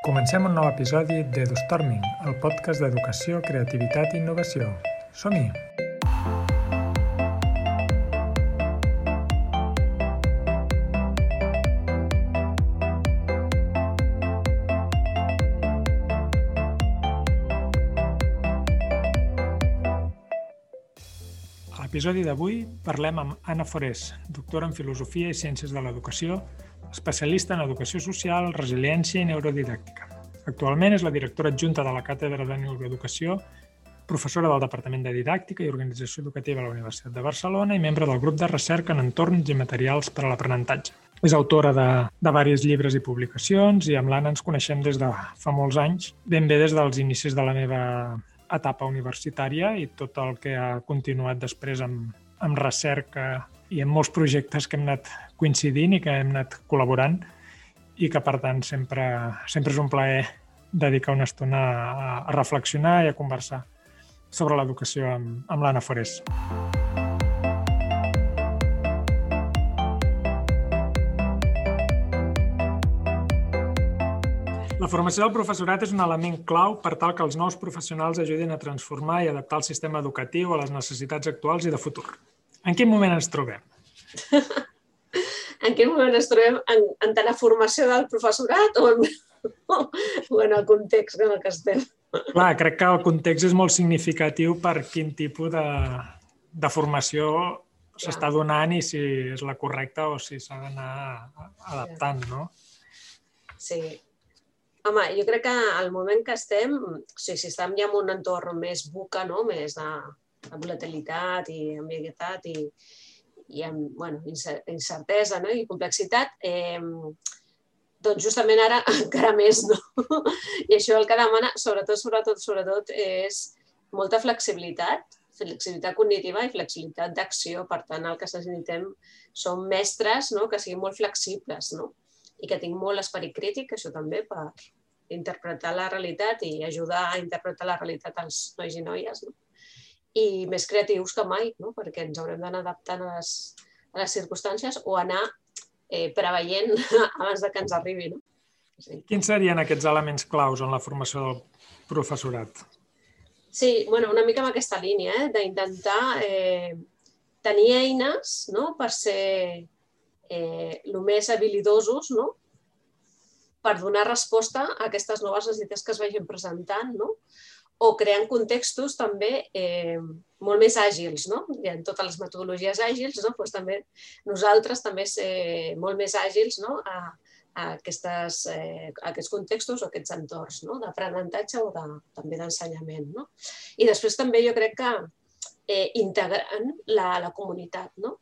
Comencem un nou episodi d'EduStorming, el podcast d'educació, creativitat i innovació. Som-hi! L'episodi d'avui parlem amb Anna Forés, doctora en Filosofia i Ciències de l'Educació, especialista en Educació Social, Resiliència i Neurodidàctica. Actualment és la directora adjunta de la Càtedra de Neuroeducació, professora del Departament de Didàctica i Organització Educativa a la Universitat de Barcelona i membre del grup de recerca en entorns i materials per a l'aprenentatge. És autora de, de diversos llibres i publicacions i amb l'Anna ens coneixem des de fa molts anys, ben bé des dels inicis de la meva etapa universitària i tot el que ha continuat després amb, amb recerca i en molts projectes que hem anat coincidint i que hem anat col·laborant i que, per tant, sempre, sempre és un plaer dedicar una estona a, a reflexionar i a conversar sobre l'educació amb, amb l'Anna Forés. La formació del professorat és un element clau per tal que els nous professionals ajudin a transformar i adaptar el sistema educatiu a les necessitats actuals i de futur. En quin moment ens trobem? en quin moment ens trobem en, en tant la formació del professorat o en, o en el context en el que estem? Clar, crec que el context és molt significatiu per quin tipus de, de formació s'està donant i si és la correcta o si s'ha d'anar adaptant, no? Sí, Home, jo crec que al moment que estem, o sigui, si estem ja en un entorn més buca, no? més de, de volatilitat i ambigüitat i, i amb bueno, incertesa no? i complexitat, eh, doncs justament ara encara més, no? I això el que demana, sobretot, sobretot, sobretot, és molta flexibilitat, flexibilitat cognitiva i flexibilitat d'acció. Per tant, el que necessitem són mestres no? que siguin molt flexibles, no? i que tinc molt esperit crític, això també, per interpretar la realitat i ajudar a interpretar la realitat als nois i noies. No? I més creatius que mai, no? perquè ens haurem d'anar adaptant a les, a les circumstàncies o anar eh, preveient abans de que ens arribi. No? Sí. Quins serien aquests elements claus en la formació del professorat? Sí, bueno, una mica amb aquesta línia, eh? d'intentar eh, tenir eines no? per ser eh, el més habilidosos no? per donar resposta a aquestes noves necessitats que es vagin presentant, no? O creant contextos també eh, molt més àgils. No? Hi ha totes les metodologies àgils, no? pues també nosaltres també ser molt més àgils no? a, a, aquestes, eh, a aquests contextos o aquests entorns no? d'aprenentatge o de, també d'ensenyament. No? I després també jo crec que eh, integrant la, la comunitat, no?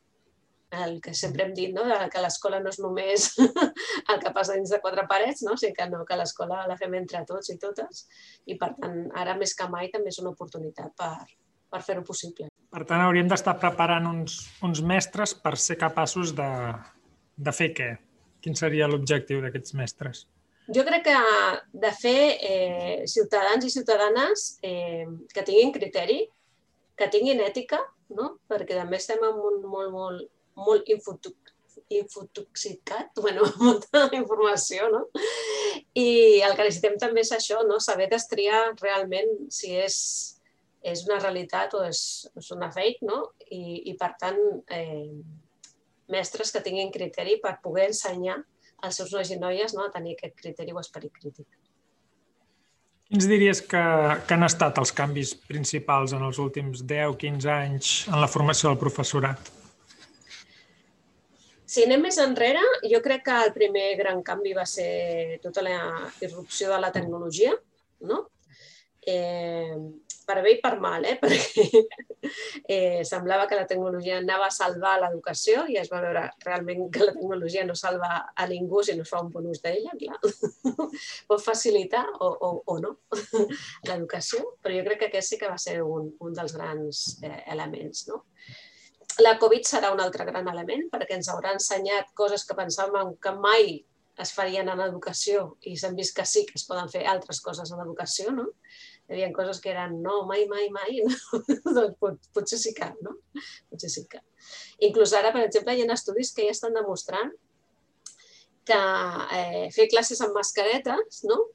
El que sempre hem dit, no? que l'escola no és només el que passa dins de quatre parets, no? o sigui que, no, que l'escola la fem entre tots i totes i per tant ara més que mai també és una oportunitat per, per fer-ho possible. Per tant, hauríem d'estar preparant uns, uns mestres per ser capaços de, de fer què? Quin seria l'objectiu d'aquests mestres? Jo crec que de fer eh, ciutadans i ciutadanes eh, que tinguin criteri, que tinguin ètica, no? perquè també estem en un molt, molt, molt infotoxicat, bueno, molta informació, no? I el que necessitem també és això, no? saber destriar realment si és, és una realitat o és, és una fake, no? I, i per tant, eh, mestres que tinguin criteri per poder ensenyar als seus nois i noies no? a tenir aquest criteri o esperit crític. Quins diries que, que han estat els canvis principals en els últims 10-15 anys en la formació del professorat? Si anem més enrere, jo crec que el primer gran canvi va ser tota la irrupció de la tecnologia, no? Eh, per bé i per mal, eh? perquè eh, semblava que la tecnologia anava a salvar l'educació i es va veure realment que la tecnologia no salva a ningú si no es fa un bon ús d'ella, clar. Pot facilitar o, o, o no l'educació, però jo crec que aquest sí que va ser un, un dels grans eh, elements. No? La Covid serà un altre gran element perquè ens haurà ensenyat coses que pensàvem que mai es farien en educació i s'han vist que sí que es poden fer altres coses en educació, no? Hi havia coses que eren no, mai, mai, mai, no? doncs pot, potser sí que, no? Potser sí que. Inclús ara, per exemple, hi ha estudis que ja estan demostrant que eh, fer classes amb mascaretes, no?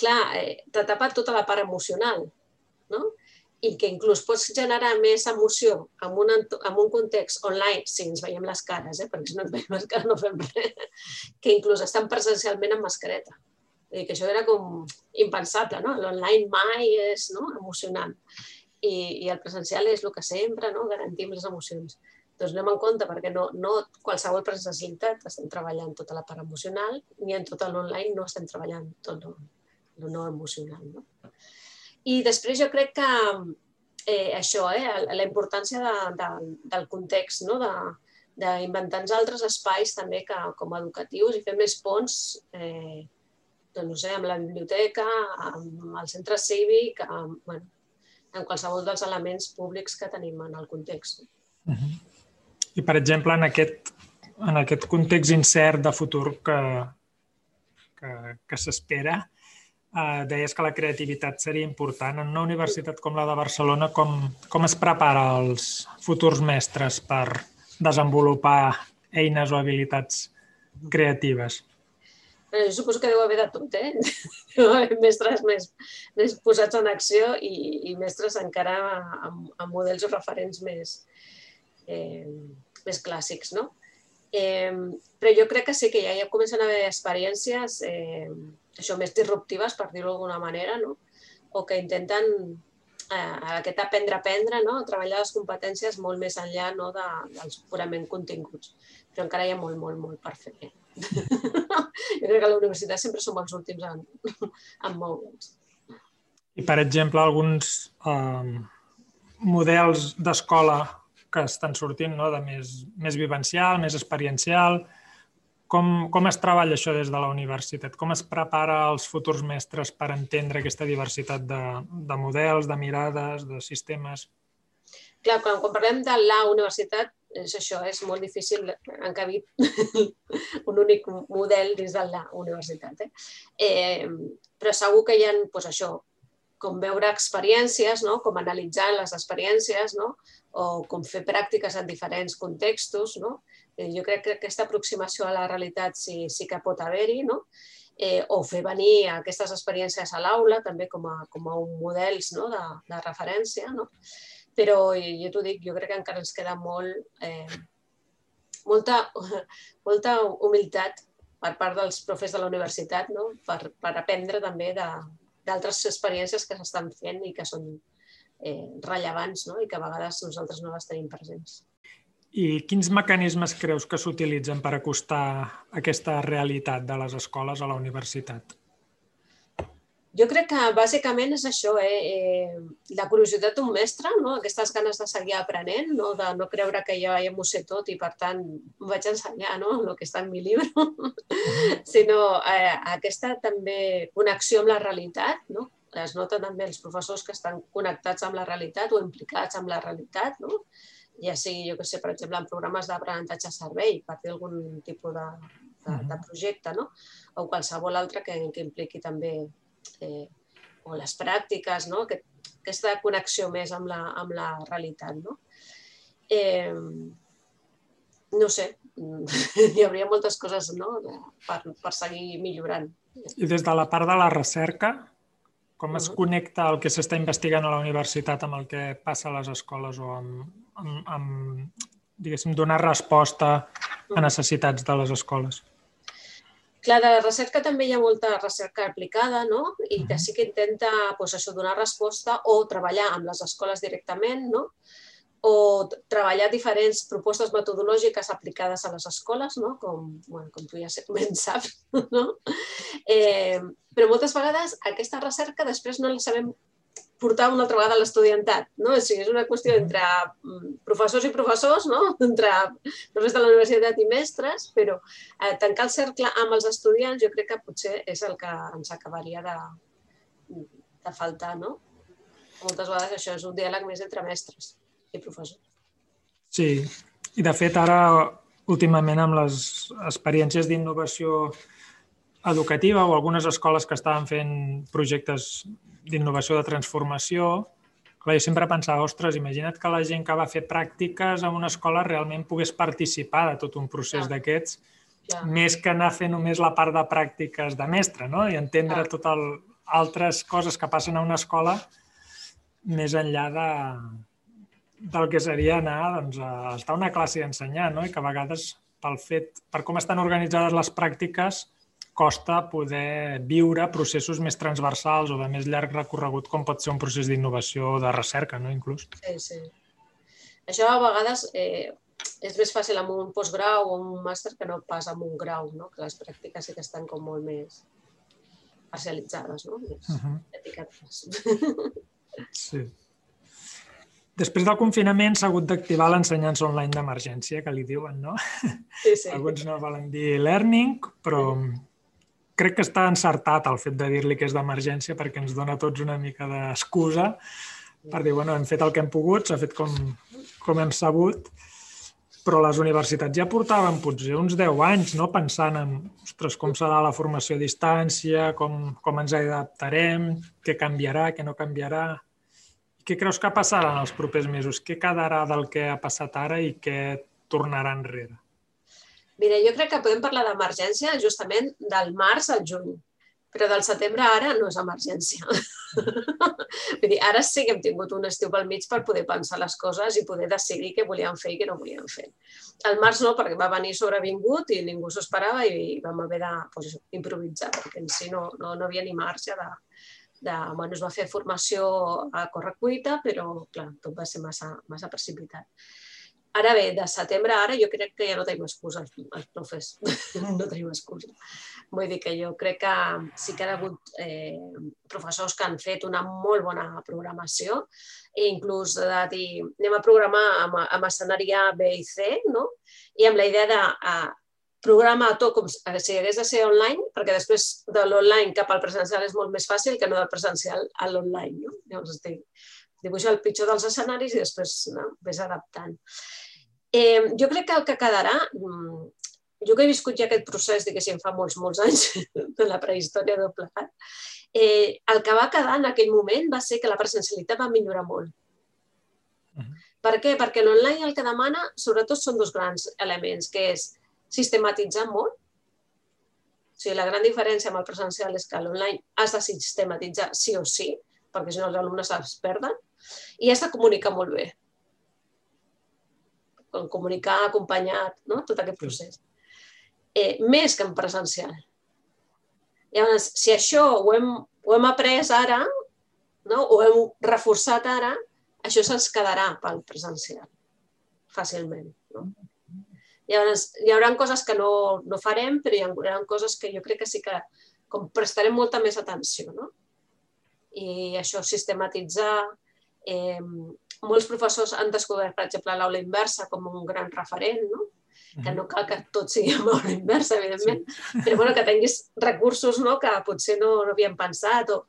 clar, eh, te tapa tota la part emocional, no? I que inclús pots generar més emoció en un, en un context online, si ens veiem les cares, eh? perquè si no ens veiem les cares no fem res, que inclús estan presencialment amb mascareta. Vull dir que això era com impensable, no? L'online mai és no? emocionant. I, I el presencial és el que sempre, no? garantim les emocions. Doncs anem en compte perquè no, no qualsevol presencialitat estem treballant tota la part emocional, ni en tot l'online no estem treballant tot el, no emocional. No? I després jo crec que eh, això, eh, la importància de, de, del context, no? de, d'inventar-nos altres espais també que, com a educatius i fer més ponts eh, doncs, no sé, amb la biblioteca, amb el centre cívic, amb, bueno, en qualsevol dels elements públics que tenim en el context. Uh -huh. I, per exemple, en aquest, en aquest context incert de futur que, que, que s'espera, eh, deies que la creativitat seria important. En una universitat com la de Barcelona, com, com es prepara els futurs mestres per desenvolupar eines o habilitats creatives? Però jo suposo que deu haver de tot, eh? Mestres més, més posats en acció i, i mestres encara amb, amb models o referents més, eh, més clàssics, no? Eh, però jo crec que sí que ja, ja comencen a haver experiències eh, això, més disruptives, per dir-ho d'alguna manera, no? o que intenten eh, aquest aprendre-aprendre, no? treballar les competències molt més enllà no? de, dels purament continguts. Però encara hi ha molt, molt, molt per fer. jo crec que a la universitat sempre som els últims en, en moure'ns. I, per exemple, alguns eh, models d'escola que estan sortint no? de més, més vivencial, més experiencial, com, com es treballa això des de la universitat? Com es prepara els futurs mestres per entendre aquesta diversitat de, de models, de mirades, de sistemes? Clar, quan, quan parlem de la universitat, és això, és molt difícil encabir un únic model dins de la universitat. Eh? Eh, però segur que hi ha, doncs això, com veure experiències, no? com analitzar les experiències, no? o com fer pràctiques en diferents contextos, no? Eh, jo crec que aquesta aproximació a la realitat sí, sí que pot haver-hi, no? eh, o fer venir aquestes experiències a l'aula també com a, com a un models no? de, de referència. No? Però jo t'ho dic, jo crec que encara ens queda molt, eh, molta, molta humilitat per part dels profes de la universitat no? per, per aprendre també d'altres experiències que s'estan fent i que són eh, rellevants no? i que a vegades nosaltres no les tenim presents. I quins mecanismes creus que s'utilitzen per acostar aquesta realitat de les escoles a la universitat? Jo crec que bàsicament és això, eh? eh la curiositat d'un mestre, no? aquestes ganes de seguir aprenent, no? de no creure que jo ja m'ho sé tot i per tant vaig ensenyar, no? el que està en mi llibre, sinó eh, aquesta també connexió amb la realitat, no? es nota també els professors que estan connectats amb la realitat o implicats amb la realitat, no? Ja sigui, jo que sé, per exemple, en programes d'aprenentatge servei, per dir algun tipus de, de, de projecte, no? o qualsevol altre que, que impliqui també eh, o les pràctiques, no? Aquest, aquesta connexió més amb la, amb la realitat. No? Eh, no sé, hi hauria moltes coses no? per, per seguir millorant. I des de la part de la recerca, com es connecta el que s'està investigant a la universitat amb el que passa a les escoles o amb, amb, amb diguéssim, donar resposta a necessitats de les escoles? Clar, de la recerca també hi ha molta recerca aplicada, no? I que sí que intenta doncs, això, donar resposta o treballar amb les escoles directament, no? O treballar diferents propostes metodològiques aplicades a les escoles, no? com, bueno, com tu ja ben saps. No? Eh, però moltes vegades aquesta recerca després no la sabem portar una altra vegada a l'estudiantat. No? O sigui, és una qüestió entre mm, professors i professors, no? entre professors de la universitat i mestres, però eh, tancar el cercle amb els estudiants jo crec que potser és el que ens acabaria de, de faltar. No? Moltes vegades això és un diàleg més entre mestres i professor. Sí, i de fet ara últimament amb les experiències d'innovació educativa o algunes escoles que estaven fent projectes d'innovació de transformació, clar, jo sempre pensava, ostres, imagina't que la gent que va fer pràctiques a una escola realment pogués participar de tot un procés ja. d'aquests, ja. més que anar a fer només la part de pràctiques de mestre, no? I entendre ja. tot el, altres coses que passen a una escola més enllà de, del que seria anar doncs, a estar a una classe i ensenyar, no? i que a vegades pel fet, per com estan organitzades les pràctiques, costa poder viure processos més transversals o de més llarg recorregut com pot ser un procés d'innovació o de recerca, no? inclús. Sí, sí. Això a vegades eh, és més fàcil amb un postgrau o un màster que no pas amb un grau, no? que les pràctiques sí que estan com molt més parcialitzades, no? més uh -huh. etiquetades. Sí. Després del confinament s'ha hagut d'activar l'ensenyança online d'emergència, que li diuen, no? Sí, sí. Alguns no volen dir learning, però crec que està encertat el fet de dir-li que és d'emergència perquè ens dona tots una mica d'excusa per dir, bueno, hem fet el que hem pogut, s'ha fet com, com hem sabut, però les universitats ja portaven potser uns 10 anys no? pensant en ostres, com serà la formació a distància, com, com ens adaptarem, què canviarà, què no canviarà. Què creus que passarà en els propers mesos? Què quedarà del que ha passat ara i què tornarà enrere? Mira, jo crec que podem parlar d'emergència justament del març al juny, però del setembre ara no és emergència. Vull dir, ara sí que hem tingut un estiu pel mig per poder pensar les coses i poder decidir què volíem fer i què no volíem fer. El març no, perquè va venir sobrevingut i ningú s'ho esperava i vam haver de pues, improvisar, perquè en si no, no, no havia ni marge de, de, bueno, es va fer formació a correcuita, però clar, tot va ser massa, massa precipitat. Ara bé, de setembre ara jo crec que ja no tenim excusa els, els profes, no tenim excusa. Vull dir que jo crec que sí que ha hagut eh, professors que han fet una molt bona programació i inclús de dir anem a programar amb, amb escenari A, B i C, no? i amb la idea de a, programa tot com si hagués de ser online, perquè després de l'online cap al presencial és molt més fàcil que no del presencial a l'online. No? Llavors, estic, dibuixa el pitjor dels escenaris i després no, ves adaptant. Eh, jo crec que el que quedarà, mm, jo que he viscut ja aquest procés, diguéssim, fa molts, molts anys, de la prehistòria de plegat, eh, el que va quedar en aquell moment va ser que la presencialitat va millorar molt. Uh -huh. Per què? Perquè l'online el que demana, sobretot, són dos grans elements, que és sistematitzar molt. O sigui, la gran diferència amb el presencial és que l'online has de sistematitzar sí o sí, perquè si no els alumnes es perden, i has de comunicar molt bé. Comunicar acompanyat, no? tot aquest procés. Eh, més que en presencial. Llavors, si això ho hem, ho hem après ara, no? ho hem reforçat ara, això se'ns quedarà pel presencial, fàcilment. No? Llavors, hi haurà coses que no, no farem, però hi haurà coses que jo crec que sí que com prestarem molta més atenció. No? I això, sistematitzar... Eh, molts professors han descobert, per exemple, l'aula inversa com un gran referent, no? que no cal que tot sigui amb aula inversa, evidentment, sí. però bueno, que tinguis recursos no? que potser no, no havíem pensat o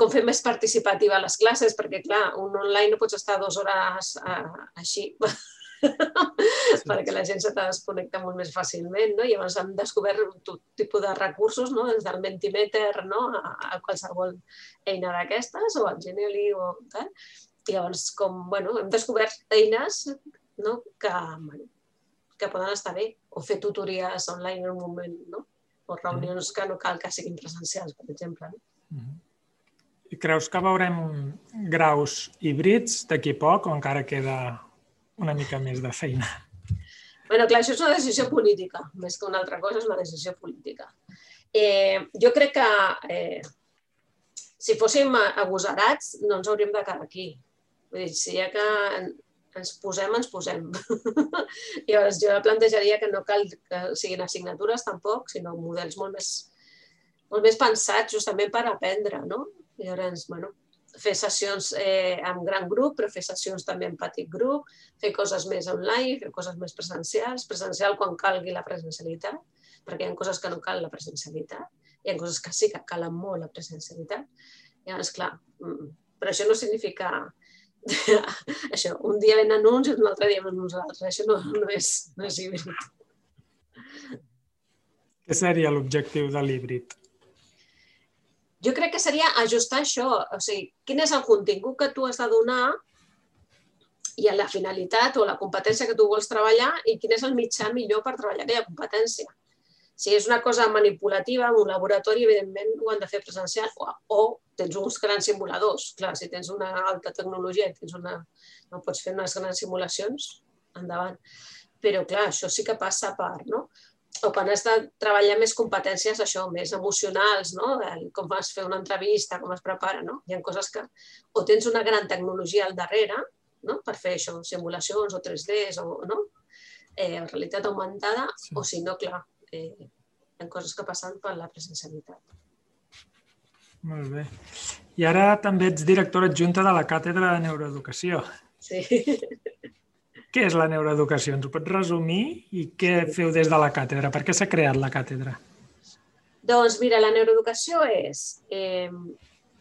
com fer més participativa les classes, perquè clar, un online no pots estar dues hores uh, així sí. perquè la gent se te desconnecta molt més fàcilment, no? I llavors hem descobert tot tipus de recursos, no? Des del Mentimeter, no? A, a qualsevol eina d'aquestes, o al Genially, o tal. I llavors, com, bueno, hem descobert eines no? que, bueno, que poden estar bé, o fer tutories online en un moment, no? O reunions que no cal que siguin presencials, per exemple. No? Mm. I creus que veurem graus híbrids d'aquí poc o encara queda una mica més de feina. bueno, clar, això és una decisió política, més que una altra cosa, és una decisió política. Eh, jo crec que eh, si fóssim agosarats no ens hauríem de quedar aquí. Vull dir, si ja que ens posem, ens posem. Llavors jo plantejaria que no cal que siguin assignatures tampoc, sinó models molt més, molt més pensats justament per aprendre, no? I llavors, bueno, fer sessions eh, en gran grup, però fer sessions també en petit grup, fer coses més online, fer coses més presencials, presencial quan calgui la presencialitat, perquè hi ha coses que no cal la presencialitat, hi ha coses que sí que calen molt la presencialitat. Llavors, clar, mm, però això no significa això, un dia venen uns i un altre dia venen uns altres. Això no, no, és, no és híbrid. Què seria l'objectiu de l'híbrid? Jo crec que seria ajustar això, o sigui, quin és el contingut que tu has de donar i la finalitat o la competència que tu vols treballar i quin és el mitjà millor per treballar aquella competència. Si és una cosa manipulativa, un laboratori, evidentment, ho han de fer presencial o, o tens uns grans simuladors. Clar, si tens una alta tecnologia i tens una, no pots fer unes grans simulacions, endavant. Però, clar, això sí que passa a part, no? O quan has de treballar més competències, això, més emocionals, no? Com vas fer una entrevista, com es prepara, no? Hi ha coses que... O tens una gran tecnologia al darrere, no? Per fer això, simulacions o 3Ds, o, no? Eh, realitat augmentada, sí. o si no, clar, eh, hi ha coses que passen per la presencialitat. Molt bé. I ara també ets directora adjunta de la Càtedra de Neuroeducació. Sí. Què és la neuroeducació? Ens ho pots resumir? I què feu des de la càtedra? Per què s'ha creat la càtedra? Doncs mira, la neuroeducació és eh,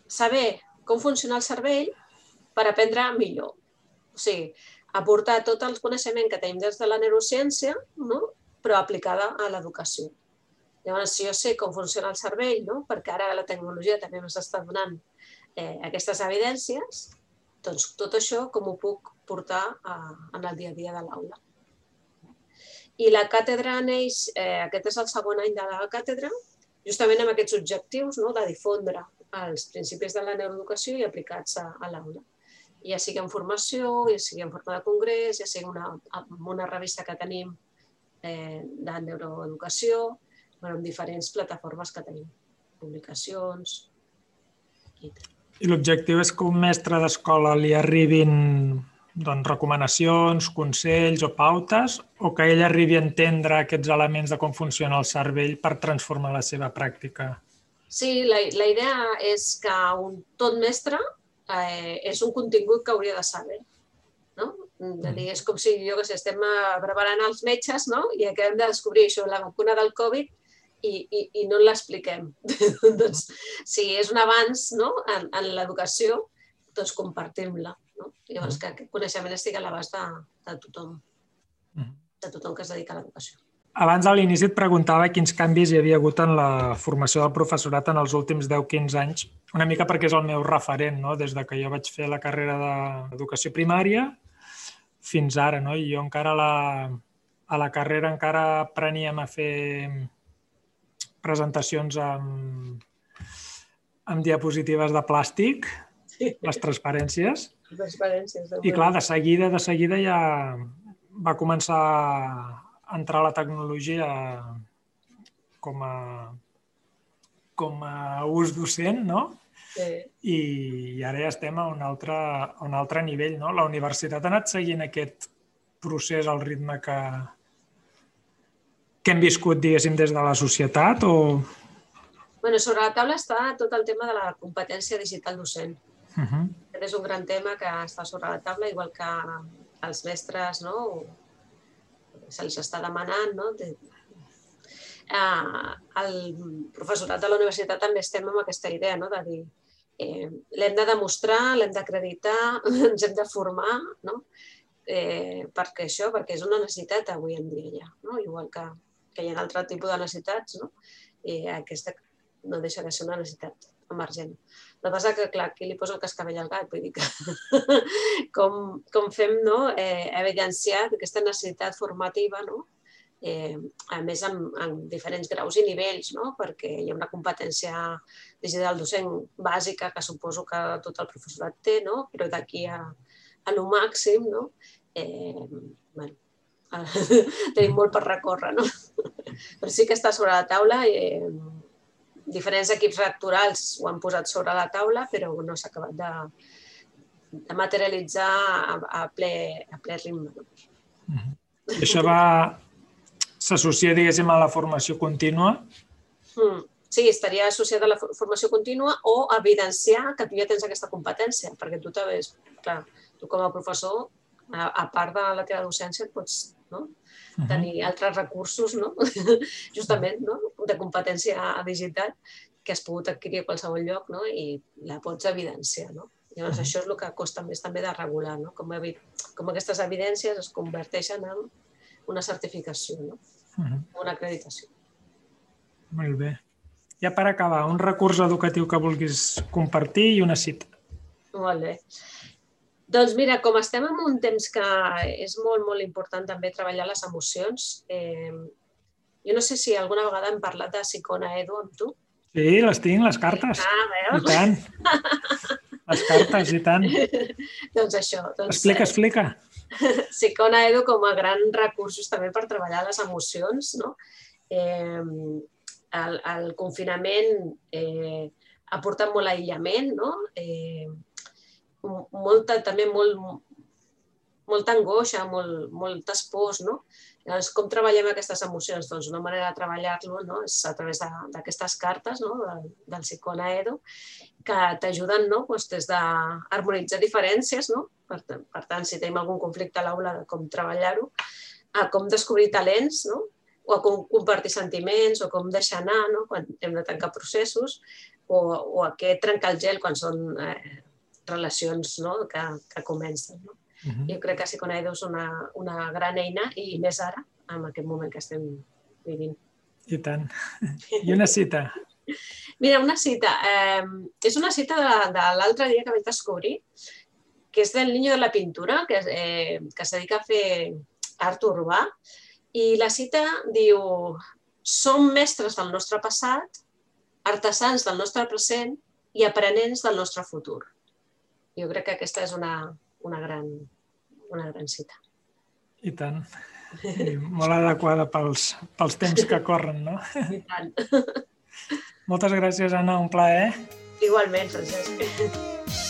saber com funciona el cervell per aprendre millor. O sigui, aportar tot el coneixement que tenim des de la neurociència, no? però aplicada a l'educació. Llavors, si jo sé com funciona el cervell, no? perquè ara la tecnologia també ens està donant eh, aquestes evidències, doncs tot això com ho puc portar a, en el dia a dia de l'aula. I la càtedra neix, eh, aquest és el segon any de la càtedra, justament amb aquests objectius no? de difondre els principis de la neuroeducació i aplicats a, a l'aula. Ja sigui en formació, ja sigui en forma de congrés, ja sigui una, una revista que tenim eh, de neuroeducació, bueno, en diferents plataformes que tenim, publicacions i. I l'objectiu és que un mestre d'escola li arribin doncs, recomanacions, consells o pautes, o que ell arribi a entendre aquests elements de com funciona el cervell per transformar la seva pràctica? Sí, la, la idea és que un tot mestre eh, és un contingut que hauria de saber. No? De dir, és com si, jo que sé, estem eh, preparant els metges no? i acabem de descobrir això, la vacuna del Covid, i, i, i no l'expliquem. doncs, si és un avanç no? en, en l'educació, doncs compartim-la. No? Llavors, que aquest coneixement estigui a l'abast de, de tothom, de tothom que es dedica a l'educació. Abans a l'inici et preguntava quins canvis hi havia hagut en la formació del professorat en els últims 10-15 anys, una mica perquè és el meu referent, no? des de que jo vaig fer la carrera d'educació primària fins ara, no? i jo encara a la, a la carrera encara apreníem a fer presentacions amb, amb diapositives de plàstic, sí. les transparències. I clar, de seguida, de seguida ja va començar a entrar la tecnologia com a, com a ús docent, no? Sí. I, I ara ja estem a un altre, a un altre nivell, no? La universitat ha anat seguint aquest procés al ritme que, que hem viscut, diguéssim, des de la societat o... Bueno, sobre la taula està tot el tema de la competència digital docent. Uh -huh. Aquest és un gran tema que està sobre la taula, igual que els mestres no? se'ls està demanant. No? De... Eh, el professorat de la universitat també estem amb aquesta idea no? de dir eh, l'hem de demostrar, l'hem d'acreditar, ens hem de formar, no? eh, perquè això, perquè és una necessitat avui en dia ja, no? igual que que hi ha altre tipus de necessitats, no? i aquesta no deixa de ser una necessitat emergent. El que passa que, clar, aquí li posa el cascavell al gat, vull dir que com, com fem no? eh, evidenciar aquesta necessitat formativa, no? eh, a més amb, amb diferents graus i nivells, no? perquè hi ha una competència digital docent bàsica que suposo que tot el professorat té, no? però d'aquí a, a lo màxim, no? eh, bueno, tenim molt per recórrer, no? Però sí que està sobre la taula eh, diferents equips rectorals ho han posat sobre la taula, però no s'ha acabat de, de materialitzar a, a, ple, a ple ritme. Mm -hmm. Això va... s'associa, diguéssim, a la formació contínua? Mm. Sí, estaria associada a la formació contínua o evidenciar que tu ja tens aquesta competència, perquè tu també, clar, tu com a professor, a, a part de la teva docència, et pots no? Uh -huh. tenir altres recursos, no? justament, no? De competència digital que has pogut adquirir a qualsevol lloc no? i la pots evidenciar. No? Llavors, això és el que costa més també de regular, no? com, com aquestes evidències es converteixen en una certificació, no? uh -huh. una acreditació. Molt bé. Ja per acabar, un recurs educatiu que vulguis compartir i una cita. Molt bé. Doncs mira, com estem en un temps que és molt, molt important també treballar les emocions, eh, Jo no sé si alguna vegada hem parlat de Sicona Edu amb tu. Sí, les tinc, les cartes. Ah, veus? I tant. Les cartes, i tant. doncs això. Doncs, Explica, explica. Sicona Edu com a gran recursos també per treballar les emocions, no? Eh, el, el confinament eh, ha portat molt aïllament, no? Eh, molta, també molt, molta angoixa, molt, moltes pors, no? Llavors, com treballem aquestes emocions? Doncs una manera de treballar-lo no? és a través d'aquestes cartes no? del, del Psicona Edu que t'ajuden no? doncs des d'harmonitzar diferències, no? per, per tant, si tenim algun conflicte a l'aula com treballar-ho, a com descobrir talents, no? o a com compartir sentiments, o com deixar anar no? quan hem de tancar processos, o, o a què trencar el gel quan són eh, relacions no? que, que comencen. No? Uh -huh. Jo crec que Psiconaide és una, una gran eina i més ara, en aquest moment que estem vivint. I tant. I una cita? Mira, una cita. Eh, és una cita de, de l'altre dia que vaig descobrir, que és del Niño de la Pintura, que, eh, que es dedica a fer art urbà, i la cita diu som mestres del nostre passat, artesans del nostre present i aprenents del nostre futur. Jo crec que aquesta és una, una gran, una gran cita. I tant. I molt adequada pels, pels temps que corren, no? I tant. Moltes gràcies, Anna. Un plaer. Igualment, Francesc.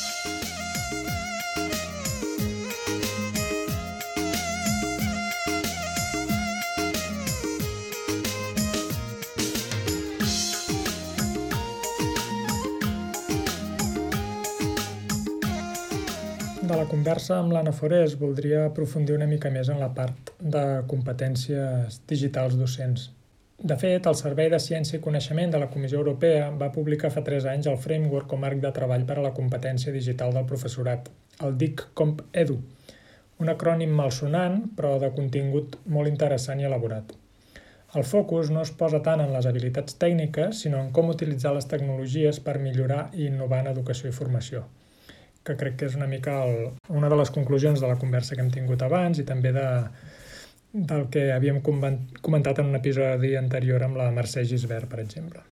La conversa amb l'Anna Forés voldria aprofundir una mica més en la part de competències digitals docents. De fet, el Servei de Ciència i Coneixement de la Comissió Europea va publicar fa 3 anys el Framework com marc de treball per a la competència digital del professorat, el DIC Comp Edu, un acrònim malsonant però de contingut molt interessant i elaborat. El focus no es posa tant en les habilitats tècniques, sinó en com utilitzar les tecnologies per millorar i innovar en educació i formació que crec que és una mica el, una de les conclusions de la conversa que hem tingut abans i també de, del que havíem comentat en un episodi anterior amb la Mercè Gisbert, per exemple.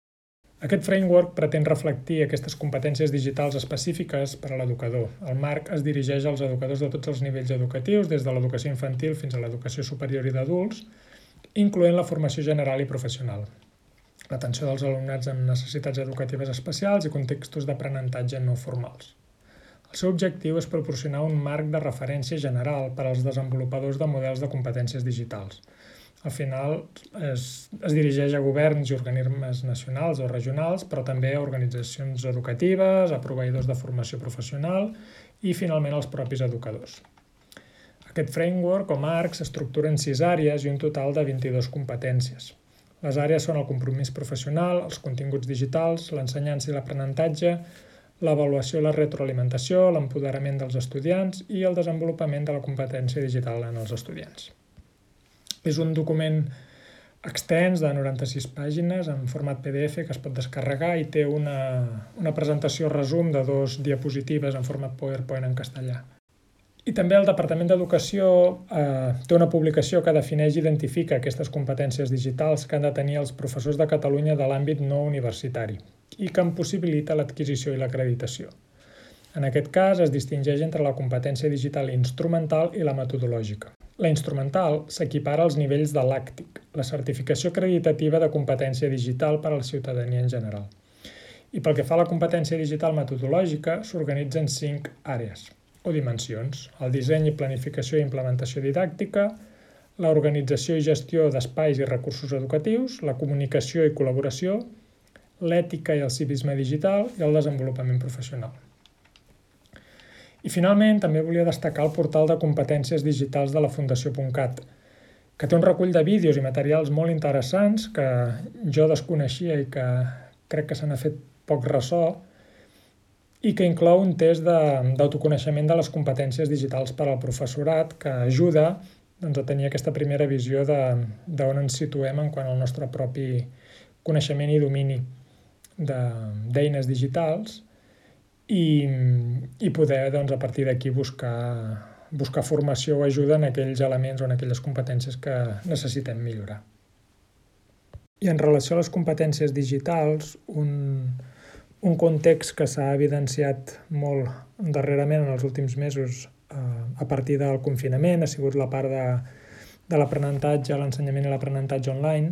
Aquest framework pretén reflectir aquestes competències digitals específiques per a l'educador. El marc es dirigeix als educadors de tots els nivells educatius, des de l'educació infantil fins a l'educació superior i d'adults, incloent la formació general i professional, l'atenció dels alumnats amb necessitats educatives especials i contextos d'aprenentatge no formals. El seu objectiu és proporcionar un marc de referència general per als desenvolupadors de models de competències digitals. Al final es, es dirigeix a governs i organismes nacionals o regionals, però també a organitzacions educatives, a proveïdors de formació professional i finalment als propis educadors. Aquest framework o marc s'estructura en sis àrees i un total de 22 competències. Les àrees són el compromís professional, els continguts digitals, l'ensenyança i l'aprenentatge, l'avaluació i la retroalimentació, l'empoderament dels estudiants i el desenvolupament de la competència digital en els estudiants. És un document extens de 96 pàgines en format PDF que es pot descarregar i té una, una presentació resum de dos diapositives en format PowerPoint en castellà. I també el Departament d'Educació eh, té una publicació que defineix i identifica aquestes competències digitals que han de tenir els professors de Catalunya de l'àmbit no universitari i que en possibilita l'adquisició i l'acreditació. En aquest cas es distingeix entre la competència digital instrumental i la metodològica. La instrumental s'equipara als nivells de l'àctic, la certificació acreditativa de competència digital per a la ciutadania en general. I pel que fa a la competència digital metodològica, s'organitza en cinc àrees o dimensions, el disseny i planificació i implementació didàctica, l'organització i gestió d'espais i recursos educatius, la comunicació i col·laboració, l'ètica i el civisme digital i el desenvolupament professional. I finalment també volia destacar el portal de competències digitals de la Fundació.cat, que té un recull de vídeos i materials molt interessants que jo desconeixia i que crec que se n'ha fet poc ressò, i que inclou un test d'autoconeixement de, de les competències digitals per al professorat que ajuda doncs, a tenir aquesta primera visió d'on ens situem en quant al nostre propi coneixement i domini d'eines digitals i, i poder doncs, a partir d'aquí buscar, buscar formació o ajuda en aquells elements o en aquelles competències que necessitem millorar. I en relació a les competències digitals, un, un context que s'ha evidenciat molt darrerament en els últims mesos eh, a partir del confinament ha sigut la part de, de l'aprenentatge, l'ensenyament i l'aprenentatge online,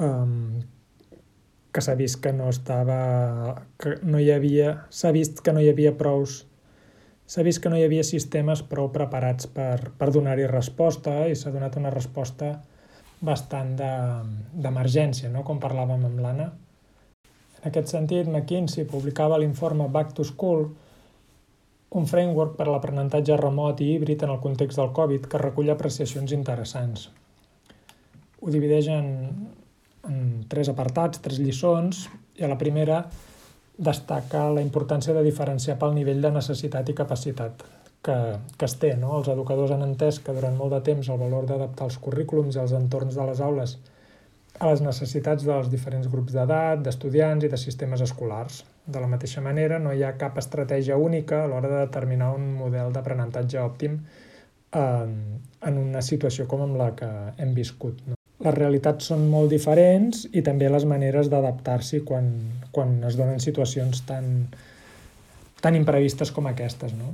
um, que s'ha vist que no estava, que no hi havia, s'ha vist que no hi havia prous, s'ha vist que no hi havia sistemes prou preparats per, per donar-hi resposta i s'ha donat una resposta bastant d'emergència, de, no? com parlàvem amb l'Anna. En aquest sentit, McKinsey publicava l'informe Back to School, un framework per a l'aprenentatge remot i híbrid en el context del Covid que recull apreciacions interessants. Ho divideix en, tres apartats, tres lliçons, i a la primera destaca la importància de diferenciar pel nivell de necessitat i capacitat que, que es té. No? Els educadors han entès que durant molt de temps el valor d'adaptar els currículums i els entorns de les aules a les necessitats dels diferents grups d'edat, d'estudiants i de sistemes escolars. De la mateixa manera, no hi ha cap estratègia única a l'hora de determinar un model d'aprenentatge òptim en, en una situació com amb la que hem viscut. No? Les realitats són molt diferents i també les maneres d'adaptar-s'hi quan, quan es donen situacions tan, tan imprevistes com aquestes. No?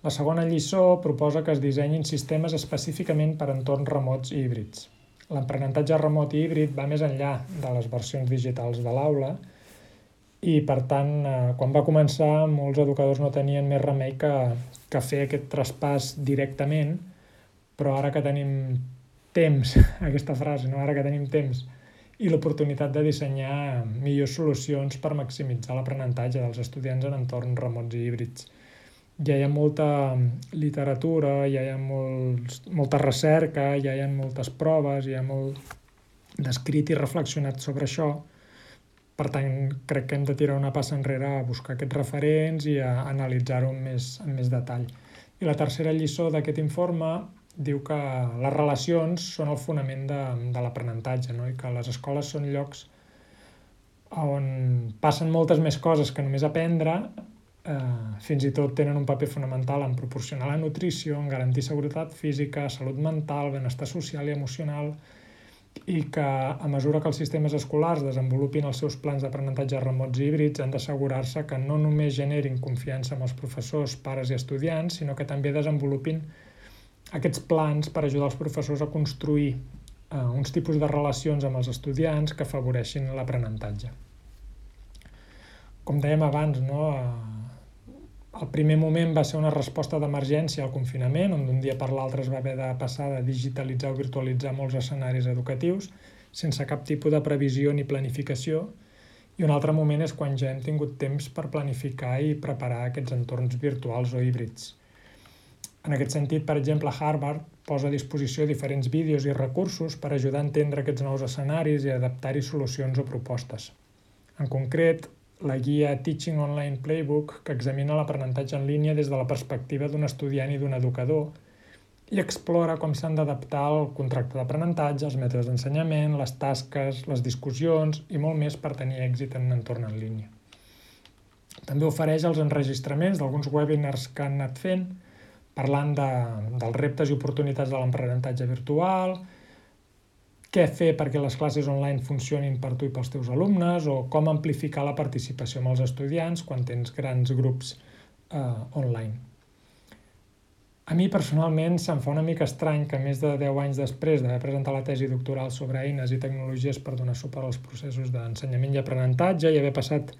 La segona lliçó proposa que es dissenyin sistemes específicament per entorns remots i híbrids. L'aprenentatge remot i híbrid va més enllà de les versions digitals de l'aula i, per tant, eh, quan va començar, molts educadors no tenien més remei que, que fer aquest traspàs directament, però ara que tenim temps, aquesta frase, no? ara que tenim temps i l'oportunitat de dissenyar millors solucions per maximitzar l'aprenentatge dels estudiants en entorns remots i híbrids ja hi ha molta literatura, ja hi ha molts, molta recerca, ja hi ha moltes proves, hi ha molt descrit i reflexionat sobre això. Per tant, crec que hem de tirar una passa enrere a buscar aquests referents i a analitzar-ho amb, més, amb més detall. I la tercera lliçó d'aquest informe diu que les relacions són el fonament de, de l'aprenentatge no? i que les escoles són llocs on passen moltes més coses que només aprendre eh, fins i tot tenen un paper fonamental en proporcionar la nutrició, en garantir seguretat física, salut mental, benestar social i emocional, i que a mesura que els sistemes escolars desenvolupin els seus plans d'aprenentatge remots i híbrids han d'assegurar-se que no només generin confiança amb els professors, pares i estudiants, sinó que també desenvolupin aquests plans per ajudar els professors a construir eh, uns tipus de relacions amb els estudiants que afavoreixin l'aprenentatge. Com dèiem abans, no, eh, el primer moment va ser una resposta d'emergència al confinament, on d'un dia per l'altre es va haver de passar de digitalitzar o virtualitzar molts escenaris educatius sense cap tipus de previsió ni planificació, i un altre moment és quan ja hem tingut temps per planificar i preparar aquests entorns virtuals o híbrids. En aquest sentit, per exemple, Harvard posa a disposició diferents vídeos i recursos per ajudar a entendre aquests nous escenaris i adaptar-hi solucions o propostes. En concret, la guia Teaching Online Playbook, que examina l'aprenentatge en línia des de la perspectiva d'un estudiant i d'un educador i explora com s'han d'adaptar el contracte d'aprenentatge, els mètodes d'ensenyament, les tasques, les discussions i molt més per tenir èxit en un entorn en línia. També ofereix els enregistraments d'alguns webinars que han anat fent, parlant de, dels reptes i oportunitats de l'aprenentatge virtual, què fer perquè les classes online funcionin per tu i pels teus alumnes o com amplificar la participació amb els estudiants quan tens grans grups eh, online. A mi personalment se'm fa una mica estrany que més de 10 anys després d'haver presentat la tesi doctoral sobre eines i tecnologies per donar suport als processos d'ensenyament i aprenentatge i haver passat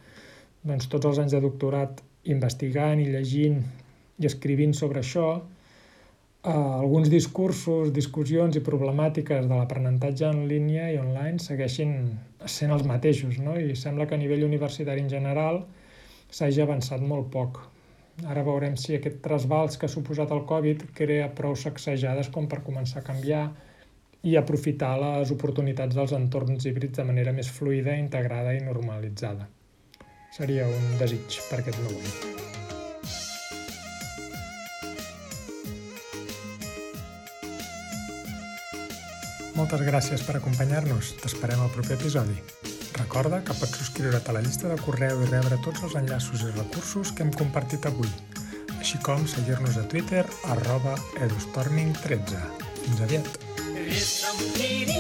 doncs, tots els anys de doctorat investigant i llegint i escrivint sobre això, eh, alguns discursos, discussions i problemàtiques de l'aprenentatge en línia i online segueixin sent els mateixos, no? i sembla que a nivell universitari en general s'hagi avançat molt poc. Ara veurem si aquest trasbals que ha suposat el Covid crea prou sacsejades com per començar a canviar i aprofitar les oportunitats dels entorns híbrids de manera més fluida, integrada i normalitzada. Seria un desig per aquest nou any. Moltes gràcies per acompanyar-nos. T'esperem al proper episodi. Recorda que pots subscriure't a la llista de correu i rebre tots els enllaços i recursos que hem compartit avui, així com seguir-nos a Twitter arroba edustorming13. Fins aviat!